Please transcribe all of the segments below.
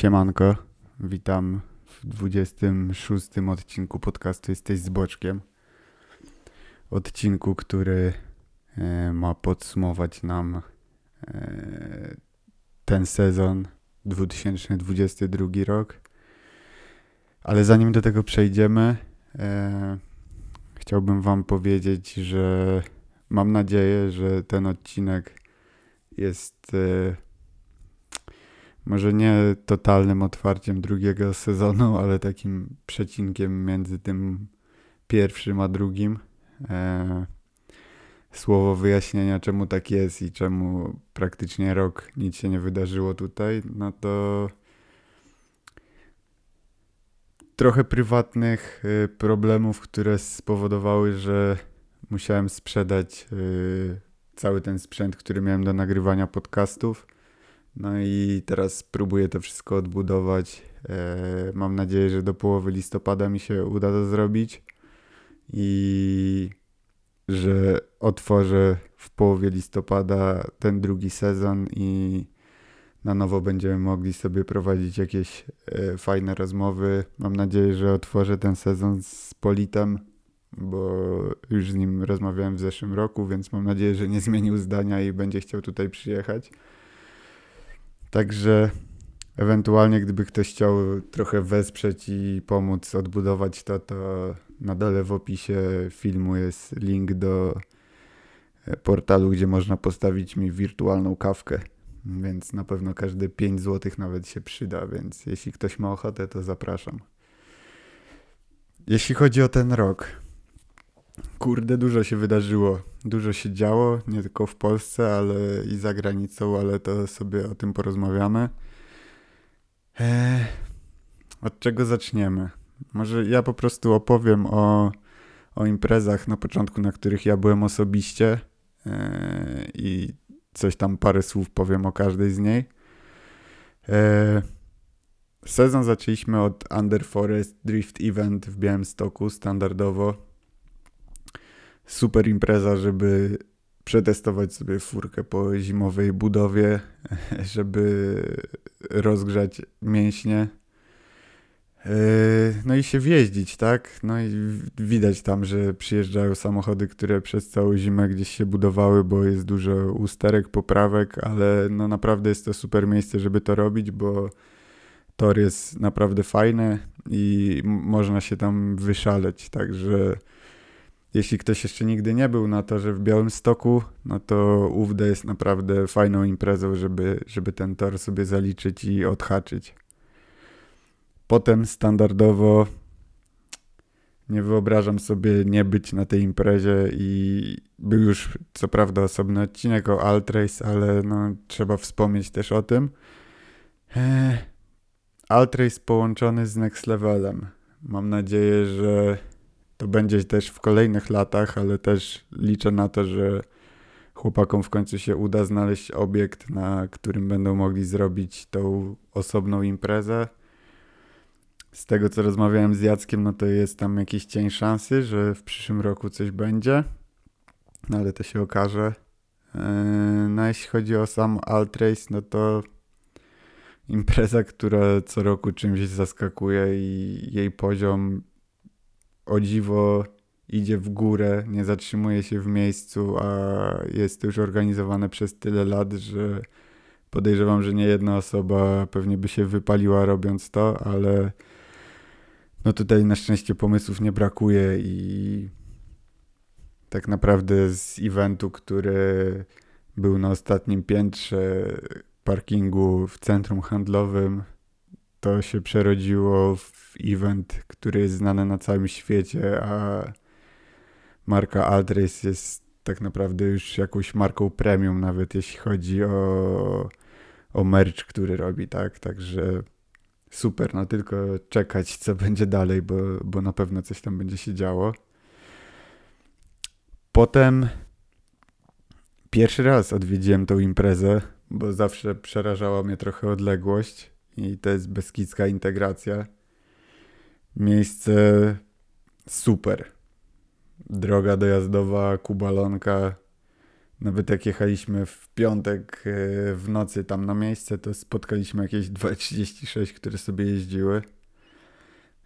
Siemanko, witam w 26 odcinku podcastu Jesteś z Boczkiem. Odcinku, który e, ma podsumować nam e, ten sezon 2022 rok. Ale zanim do tego przejdziemy, e, chciałbym Wam powiedzieć, że mam nadzieję, że ten odcinek jest może nie totalnym otwarciem drugiego sezonu, ale takim przecinkiem między tym pierwszym a drugim. E, słowo wyjaśnienia, czemu tak jest i czemu praktycznie rok nic się nie wydarzyło tutaj, no to trochę prywatnych y, problemów, które spowodowały, że musiałem sprzedać y, cały ten sprzęt, który miałem do nagrywania podcastów. No i teraz próbuję to wszystko odbudować. E, mam nadzieję, że do połowy listopada mi się uda to zrobić i że otworzę w połowie listopada ten drugi sezon i na nowo będziemy mogli sobie prowadzić jakieś e, fajne rozmowy. Mam nadzieję, że otworzę ten sezon z Politem, bo już z nim rozmawiałem w zeszłym roku, więc mam nadzieję, że nie zmienił zdania i będzie chciał tutaj przyjechać. Także ewentualnie, gdyby ktoś chciał trochę wesprzeć i pomóc odbudować to, to na dole w opisie filmu jest link do e, portalu, gdzie można postawić mi wirtualną kawkę. Więc na pewno każde 5 zł nawet się przyda, więc jeśli ktoś ma ochotę, to zapraszam. Jeśli chodzi o ten rok, kurde, dużo się wydarzyło. Dużo się działo, nie tylko w Polsce, ale i za granicą, ale to sobie o tym porozmawiamy. Eee, od czego zaczniemy? Może ja po prostu opowiem o, o imprezach na początku, na których ja byłem osobiście eee, i coś tam parę słów powiem o każdej z niej. Eee, sezon zaczęliśmy od Under Forest Drift Event w Białymstoku standardowo super impreza, żeby przetestować sobie furkę po zimowej budowie, żeby rozgrzać mięśnie. Yy, no i się wjeździć, tak? No i widać tam, że przyjeżdżają samochody, które przez całą zimę gdzieś się budowały, bo jest dużo usterek, poprawek, ale no naprawdę jest to super miejsce, żeby to robić, bo tor jest naprawdę fajny i można się tam wyszaleć, także jeśli ktoś jeszcze nigdy nie był na to, że w Białym Stoku, no to UWD jest naprawdę fajną imprezą, żeby, żeby ten tor sobie zaliczyć i odhaczyć. Potem standardowo nie wyobrażam sobie nie być na tej imprezie i był już co prawda osobny odcinek o Altrace, ale no, trzeba wspomnieć też o tym. Eee, Altrace połączony z Next Levelem. Mam nadzieję, że to będzie też w kolejnych latach, ale też liczę na to, że chłopakom w końcu się uda znaleźć obiekt, na którym będą mogli zrobić tą osobną imprezę. Z tego co rozmawiałem z Jackiem, no to jest tam jakiś cień szansy, że w przyszłym roku coś będzie, no ale to się okaże. Yy, no jeśli chodzi o sam Altrace, no to impreza, która co roku czymś zaskakuje i jej poziom o dziwo idzie w górę, nie zatrzymuje się w miejscu, a jest to już organizowane przez tyle lat, że podejrzewam, że nie jedna osoba pewnie by się wypaliła robiąc to, ale no tutaj na szczęście pomysłów nie brakuje i tak naprawdę z eventu, który był na ostatnim piętrze parkingu w centrum handlowym, to się przerodziło w event, który jest znany na całym świecie, a marka Aldris jest tak naprawdę już jakąś marką premium, nawet jeśli chodzi o, o merch, który robi, tak? Także super, no tylko czekać, co będzie dalej, bo, bo na pewno coś tam będzie się działo. Potem pierwszy raz odwiedziłem tą imprezę, bo zawsze przerażała mnie trochę odległość i to jest beskidzka integracja. Miejsce super. Droga dojazdowa, kubalonka, Nawet jak jechaliśmy w piątek e, w nocy tam na miejsce, to spotkaliśmy jakieś 2.36, które sobie jeździły.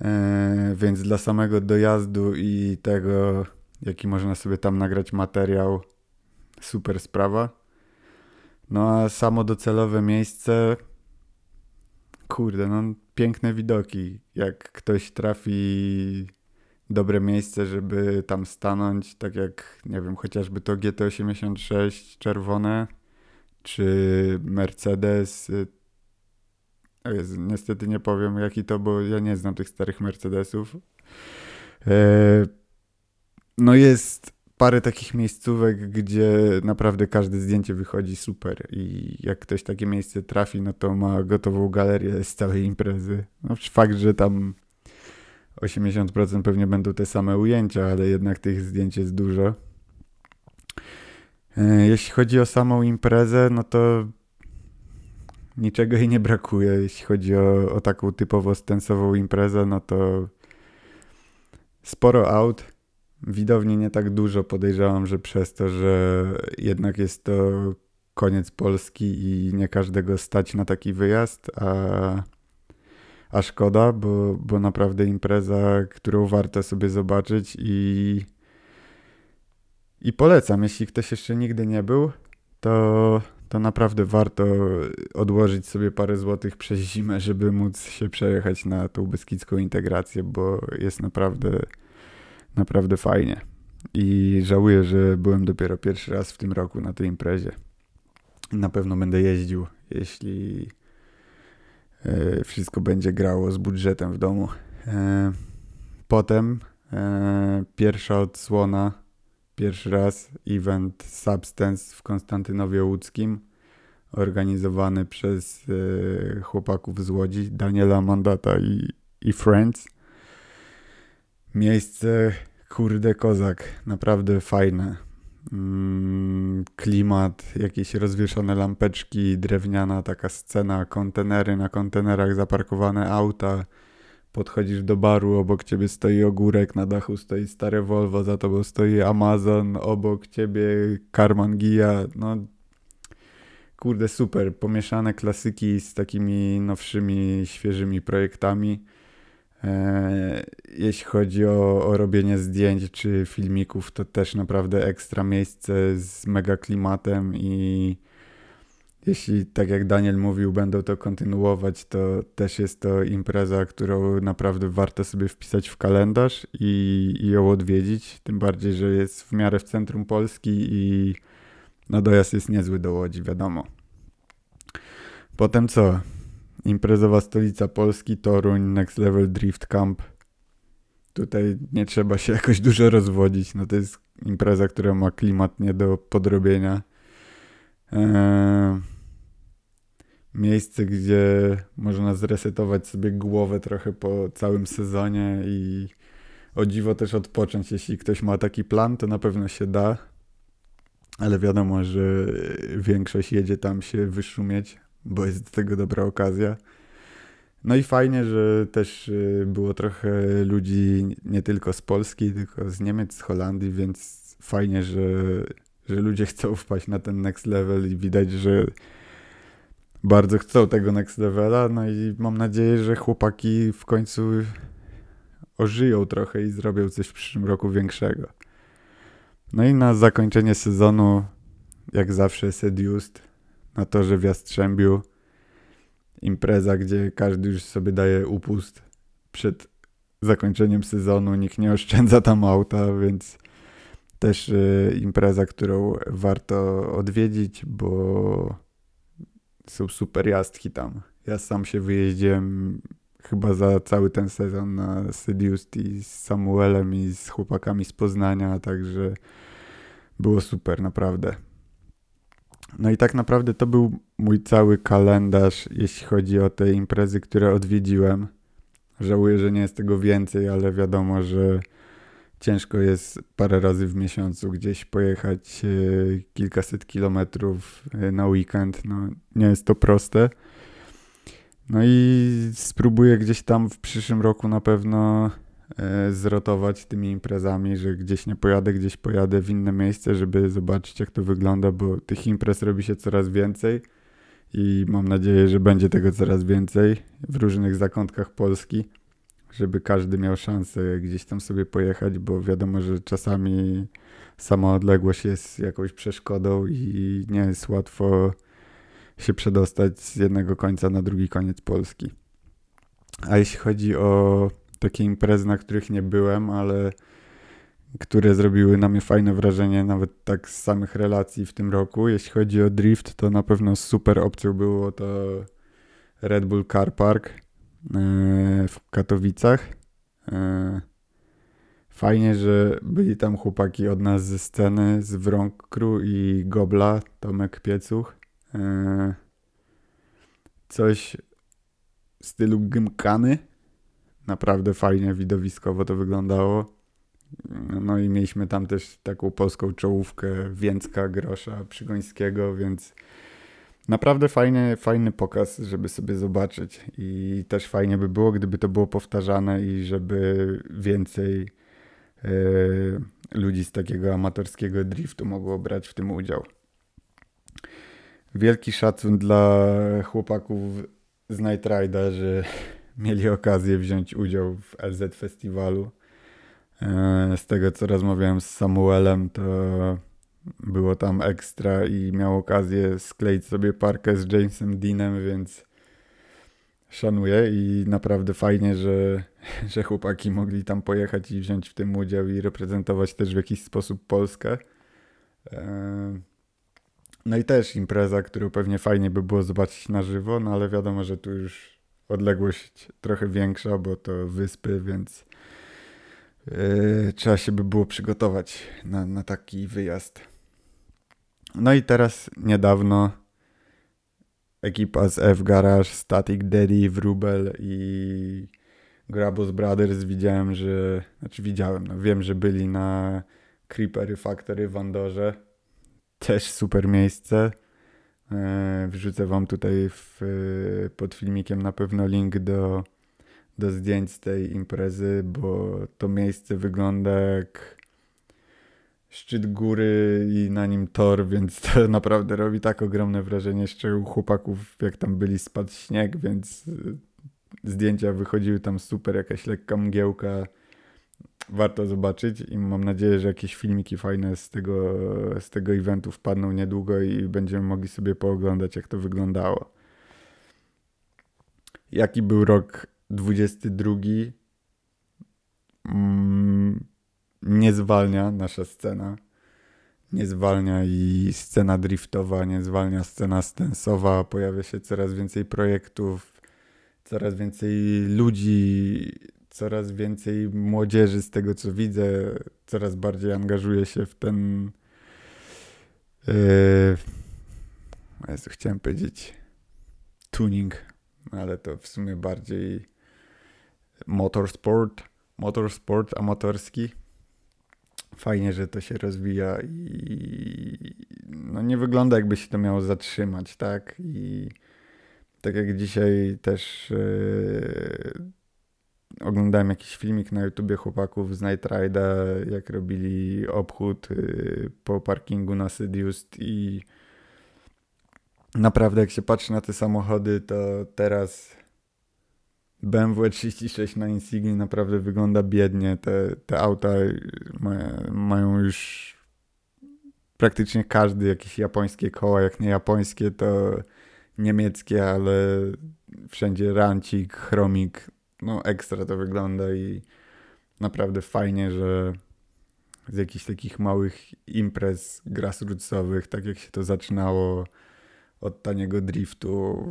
E, więc dla samego dojazdu i tego, jaki można sobie tam nagrać materiał, super sprawa. No a samo docelowe miejsce, kurde, no piękne widoki. Jak ktoś trafi dobre miejsce, żeby tam stanąć, tak jak, nie wiem, chociażby to GT86 czerwone, czy Mercedes. Y, Jezu, niestety nie powiem jaki to, bo ja nie znam tych starych Mercedesów. E, no jest parę takich miejscówek, gdzie naprawdę każde zdjęcie wychodzi super i jak ktoś takie miejsce trafi, no to ma gotową galerię z całej imprezy. No fakt, że tam 80% pewnie będą te same ujęcia, ale jednak tych zdjęć jest dużo. E, jeśli chodzi o samą imprezę, no to niczego jej nie brakuje. Jeśli chodzi o, o taką typowo stensową imprezę, no to sporo aut. Widowni nie tak dużo. Podejrzewam, że przez to, że jednak jest to koniec Polski i nie każdego stać na taki wyjazd, a a szkoda, bo, bo naprawdę impreza, którą warto sobie zobaczyć i, i polecam. Jeśli ktoś jeszcze nigdy nie był, to, to naprawdę warto odłożyć sobie parę złotych przez zimę, żeby móc się przejechać na tą beskidzką integrację, bo jest naprawdę, naprawdę fajnie. I żałuję, że byłem dopiero pierwszy raz w tym roku na tej imprezie. Na pewno będę jeździł, jeśli E, wszystko będzie grało z budżetem w domu. E, potem e, pierwsza odsłona, pierwszy raz event Substance w Konstantynowie Łódzkim, organizowany przez chłopaków z Łodzi, Daniela Mandata i, i Friends. Miejsce, kurde kozak, naprawdę fajne Mm, klimat, jakieś rozwieszone lampeczki, drewniana taka scena, kontenery, na kontenerach zaparkowane auta. Podchodzisz do baru, obok ciebie stoi ogórek, na dachu stoi stare Volvo, za tobą stoi Amazon, obok ciebie Karman Gia. No, kurde, super. Pomieszane klasyki z takimi nowszymi, świeżymi projektami. E, jeśli chodzi o, o, robienie zdjęć czy filmików, to też naprawdę ekstra miejsce z mega klimatem i jeśli, tak jak Daniel mówił, będą to kontynuować, to też jest to impreza, którą naprawdę warto sobie wpisać w kalendarz i, i ją odwiedzić. Tym bardziej, że jest w miarę w centrum Polski i no dojazd jest niezły do Łodzi, wiadomo. Potem co? Imprezowa stolica Polski, Toruń, Next Level Drift Camp. Tutaj nie trzeba się jakoś dużo rozwodzić. No to jest impreza, która ma klimat nie do podrobienia. Eee, miejsce, gdzie można zresetować sobie głowę trochę po całym sezonie i o dziwo też odpocząć. Jeśli ktoś ma taki plan, to na pewno się da. Ale wiadomo, że większość jedzie tam się wyszumieć, bo jest do tego dobra okazja. No i fajnie, że też y, było trochę ludzi nie tylko z Polski, tylko z Niemiec, z Holandii, więc fajnie, że, że ludzie chcą wpaść na ten next level i widać, że bardzo chcą tego next levela. No i mam nadzieję, że chłopaki w końcu ożyją trochę i zrobią coś w przyszłym roku większego. No i na zakończenie sezonu, jak zawsze, Seduced na torze w Jastrzębiu. Impreza, gdzie każdy już sobie daje upust przed zakończeniem sezonu. Nikt nie oszczędza tam auta, więc też y, impreza, którą warto odwiedzić, bo są super jazdki tam. Ja sam się wyjeździłem chyba za cały ten sezon na Seduced i z Samuelem i z chłopakami z Poznania, także było super, naprawdę. No i tak naprawdę to był mój cały kalendarz, jeśli chodzi o te imprezy, które odwiedziłem. Żałuję, że nie jest tego więcej, ale wiadomo, że ciężko jest parę razy w miesiącu gdzieś pojechać e, kilkaset kilometrów e, na weekend. No, nie jest to proste. No i spróbuję gdzieś tam w przyszłym roku na pewno zrotować tymi imprezami, że gdzieś nie pojadę, gdzieś pojadę w inne miejsce, żeby zobaczyć jak to wygląda, bo tych imprez robi się coraz więcej i mam nadzieję, że będzie tego coraz więcej w różnych zakątkach Polski, żeby każdy miał szansę gdzieś tam sobie pojechać, bo wiadomo, że czasami sama odległość jest jakąś przeszkodą i nie jest łatwo się przedostać z jednego końca na drugi koniec Polski. A jeśli chodzi o takie imprezy, na których nie byłem, ale które zrobiły na mnie fajne wrażenie, nawet tak z samych relacji w tym roku. Jeśli chodzi o drift, to na pewno super opcją było to Red Bull Car Park e, w Katowicach. E, fajnie, że byli tam chłopaki od nas ze sceny, z Wrąg Crew i Gobla, Tomek Piecuch. E, coś w stylu gymkany. Naprawdę fajnie widowiskowo to wyglądało. No i mieliśmy tam też taką polską czołówkę Więcka, Grosza, Przygońskiego, więc naprawdę fajny, fajny pokaz, żeby sobie zobaczyć. I też fajnie by było, gdyby to było powtarzane i żeby więcej yy, ludzi z takiego amatorskiego driftu mogło brać w tym udział. Wielki szacun dla chłopaków z Night Rider, że mieli okazję wziąć udział w LZ Festiwalu. E, z tego co rozmawiałem z Samuelem, to było tam ekstra i miał okazję skleić sobie parkę z Jamesem Deanem, więc szanuję i naprawdę fajnie, że, że chłopaki mogli tam pojechać i wziąć w tym udział i reprezentować też w jakiś sposób Polskę. E, no i też impreza, którą pewnie fajnie by było zobaczyć na żywo, no ale wiadomo, że tu już odległość trochę większa, bo to wyspy, więc yy, trzeba się by było przygotować na, na taki wyjazd. No i teraz niedawno ekipa z F Garage, Static Daddy, Wrubel i Grabus Brothers widziałem, że, znaczy widziałem, no wiem, że byli na Creepery Factory w Andorze też super miejsce. E, wrzucę wam tutaj w, pod filmikiem na pewno link do, do zdjęć z tej imprezy, bo to miejsce wygląda jak szczyt góry i na nim tor, więc to naprawdę robi tak ogromne wrażenie. Jeszcze u chłopaków, jak tam byli, spadł śnieg, więc zdjęcia wychodziły tam super, jakaś lekka mgiełka warto zobaczyć i mam nadzieję, że jakieś filmiki fajne z tego, z tego eventu wpadną niedługo i będziemy mogli sobie pooglądać, jak to wyglądało. Jaki był rok 22? Mm, nie zwalnia nasza scena. Nie zwalnia i scena driftowa, nie zwalnia scena stensowa. Pojawia się coraz więcej projektów, coraz więcej ludzi coraz więcej młodzieży z tego co widzę, coraz bardziej angażuje się w ten. Yy, Jezu, chciałem powiedzieć tuning, ale to w sumie bardziej motorsport, motorsport amatorski. Fajnie, że to się rozwija i no nie wygląda jakby się to miało zatrzymać, tak? I tak jak dzisiaj też yy, oglądałem jakiś filmik na YouTubie chłopaków z Night Ride'a, jak robili obchód y, po parkingu na Seduced i naprawdę jak się patrzy na te samochody, to teraz BMW 36 na Insigni naprawdę wygląda biednie. Te, te auta mają już praktycznie każdy jakieś japońskie koła, jak nie japońskie, to niemieckie, ale wszędzie rancik, chromik, no ekstra to wygląda i naprawdę fajnie, że z jakichś takich małych imprez grassrootsowych, tak jak się to zaczynało od taniego driftu,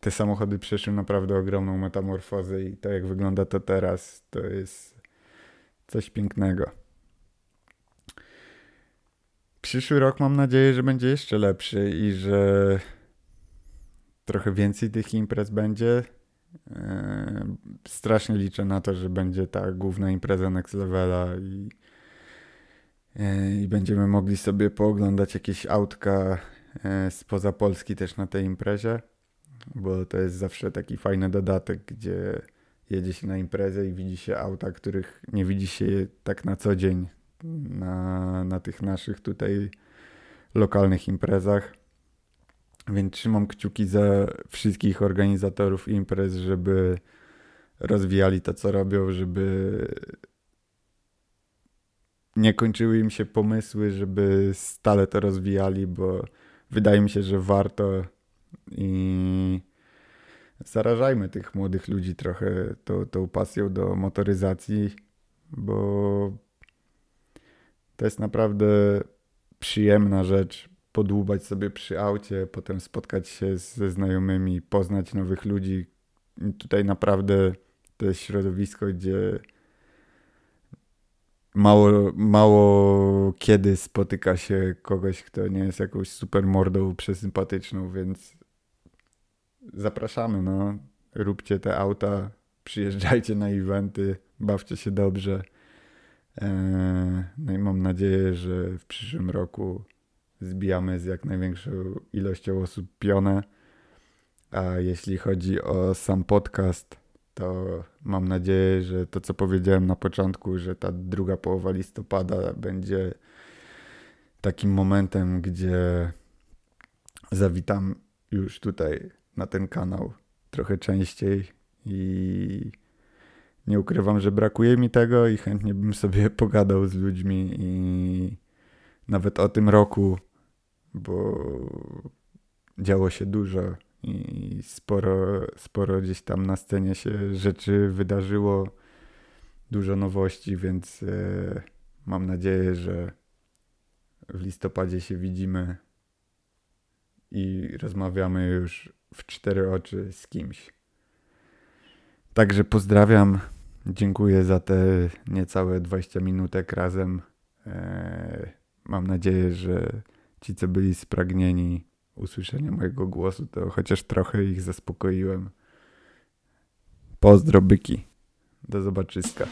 te samochody przeszły naprawdę ogromną metamorfozę i to jak wygląda to teraz, to jest coś pięknego. Przyszły rok mam nadzieję, że będzie jeszcze lepszy i że trochę więcej tych imprez będzie. Yy, strasznie liczę na to, że będzie ta główna impreza Next Levela i, yy, i będziemy mogli sobie pooglądać jakieś autka yy, spoza Polski też na tej imprezie, bo to jest zawsze taki fajny dodatek, gdzie jedzie się na imprezę i widzi się auta, których nie widzi się tak na co dzień na, na tych naszych tutaj lokalnych imprezach. Więc trzymam kciuki za wszystkich organizatorów imprez, żeby rozwijali to, co robią, żeby nie kończyły im się pomysły, żeby stale to rozwijali, bo wydaje mi się, że warto i zarażajmy tych młodych ludzi trochę tą, tą pasją do motoryzacji, bo to jest naprawdę przyjemna rzecz podłubać sobie przy aucie, potem spotkać się ze znajomymi, poznać nowych ludzi. I tutaj naprawdę to jest środowisko, gdzie mało, mało kiedy spotyka się kogoś, kto nie jest jakąś super mordą przesympatyczną, więc zapraszamy, no. Róbcie te auta, przyjeżdżajcie na eventy, bawcie się dobrze. Eee, no i mam nadzieję, że w przyszłym roku zbijamy z jak największą ilością osób pionę. A jeśli chodzi o sam podcast, to mam nadzieję, że to, co powiedziałem na początku, że ta druga połowa listopada będzie takim momentem, gdzie zawitam już tutaj na ten kanał trochę częściej i nie ukrywam, że brakuje mi tego i chętnie bym sobie pogadał z ludźmi i nawet o tym roku, bo działo się dużo i sporo, sporo gdzieś tam na scenie się rzeczy wydarzyło, dużo nowości, więc e, mam nadzieję, że w listopadzie się widzimy i rozmawiamy już w cztery oczy z kimś. Także pozdrawiam. Dziękuję za te niecałe 20 minutek razem. E, mam nadzieję, że ci, co byli spragnieni usłyszenia mojego głosu, to chociaż trochę ich zaspokoiłem. Pozdro byki. Do zobaczyska.